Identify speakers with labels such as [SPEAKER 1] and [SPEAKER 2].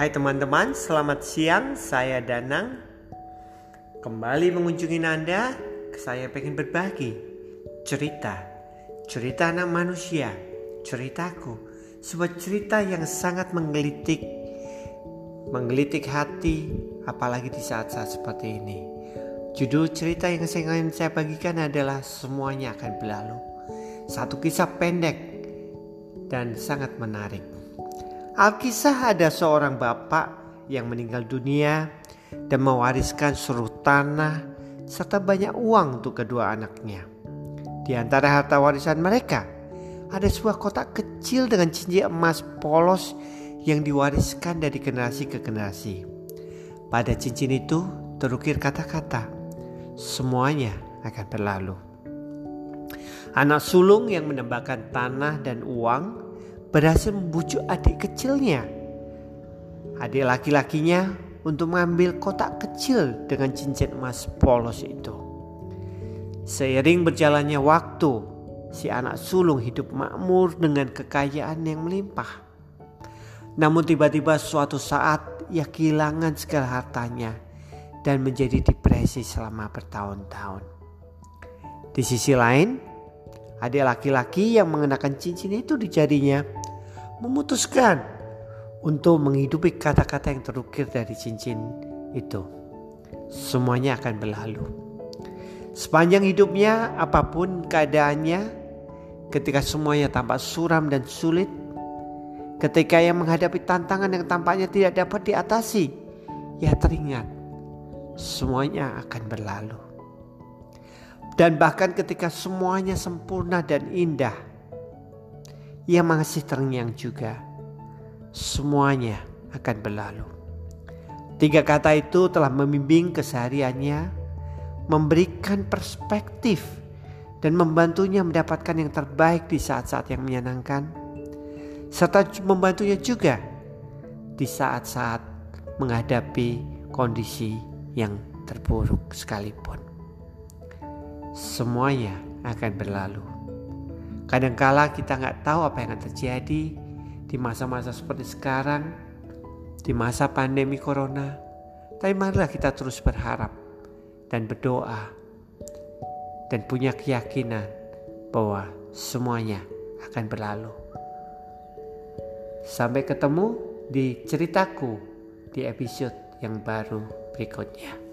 [SPEAKER 1] Hai teman-teman, selamat siang. Saya Danang. Kembali mengunjungi Anda. Saya pengen berbagi cerita, cerita anak manusia, ceritaku, sebuah cerita yang sangat menggelitik, menggelitik hati, apalagi di saat-saat seperti ini. Judul cerita yang saya ingin saya bagikan adalah semuanya akan berlalu. Satu kisah pendek dan sangat menarik. Alkisah ada seorang bapak yang meninggal dunia dan mewariskan seluruh tanah serta banyak uang untuk kedua anaknya. Di antara harta warisan mereka ada sebuah kotak kecil dengan cincin emas polos yang diwariskan dari generasi ke generasi. Pada cincin itu terukir kata-kata, semuanya akan berlalu. Anak sulung yang menambahkan tanah dan uang berhasil membujuk adik kecilnya. Adik laki-lakinya untuk mengambil kotak kecil dengan cincin emas polos itu. Seiring berjalannya waktu, si anak sulung hidup makmur dengan kekayaan yang melimpah. Namun tiba-tiba suatu saat ia kehilangan segala hartanya dan menjadi depresi selama bertahun-tahun. Di sisi lain, Adik laki-laki yang mengenakan cincin itu di jarinya memutuskan untuk menghidupi kata-kata yang terukir dari cincin itu. Semuanya akan berlalu. Sepanjang hidupnya, apa pun keadaannya, ketika semuanya tampak suram dan sulit, ketika ia menghadapi tantangan yang tampaknya tidak dapat diatasi, ia teringat semuanya akan berlalu. Dan bahkan ketika semuanya sempurna dan indah, ia masih terngiang juga. Semuanya akan berlalu. Tiga kata itu telah membimbing kesehariannya, memberikan perspektif, dan membantunya mendapatkan yang terbaik di saat-saat yang menyenangkan, serta membantunya juga di saat-saat menghadapi kondisi yang terburuk sekalipun semuanya akan berlalu. Kadangkala kita nggak tahu apa yang akan terjadi di masa-masa seperti sekarang, di masa pandemi corona. Tapi marilah kita terus berharap dan berdoa dan punya keyakinan bahwa semuanya akan berlalu. Sampai ketemu di ceritaku di episode yang baru berikutnya.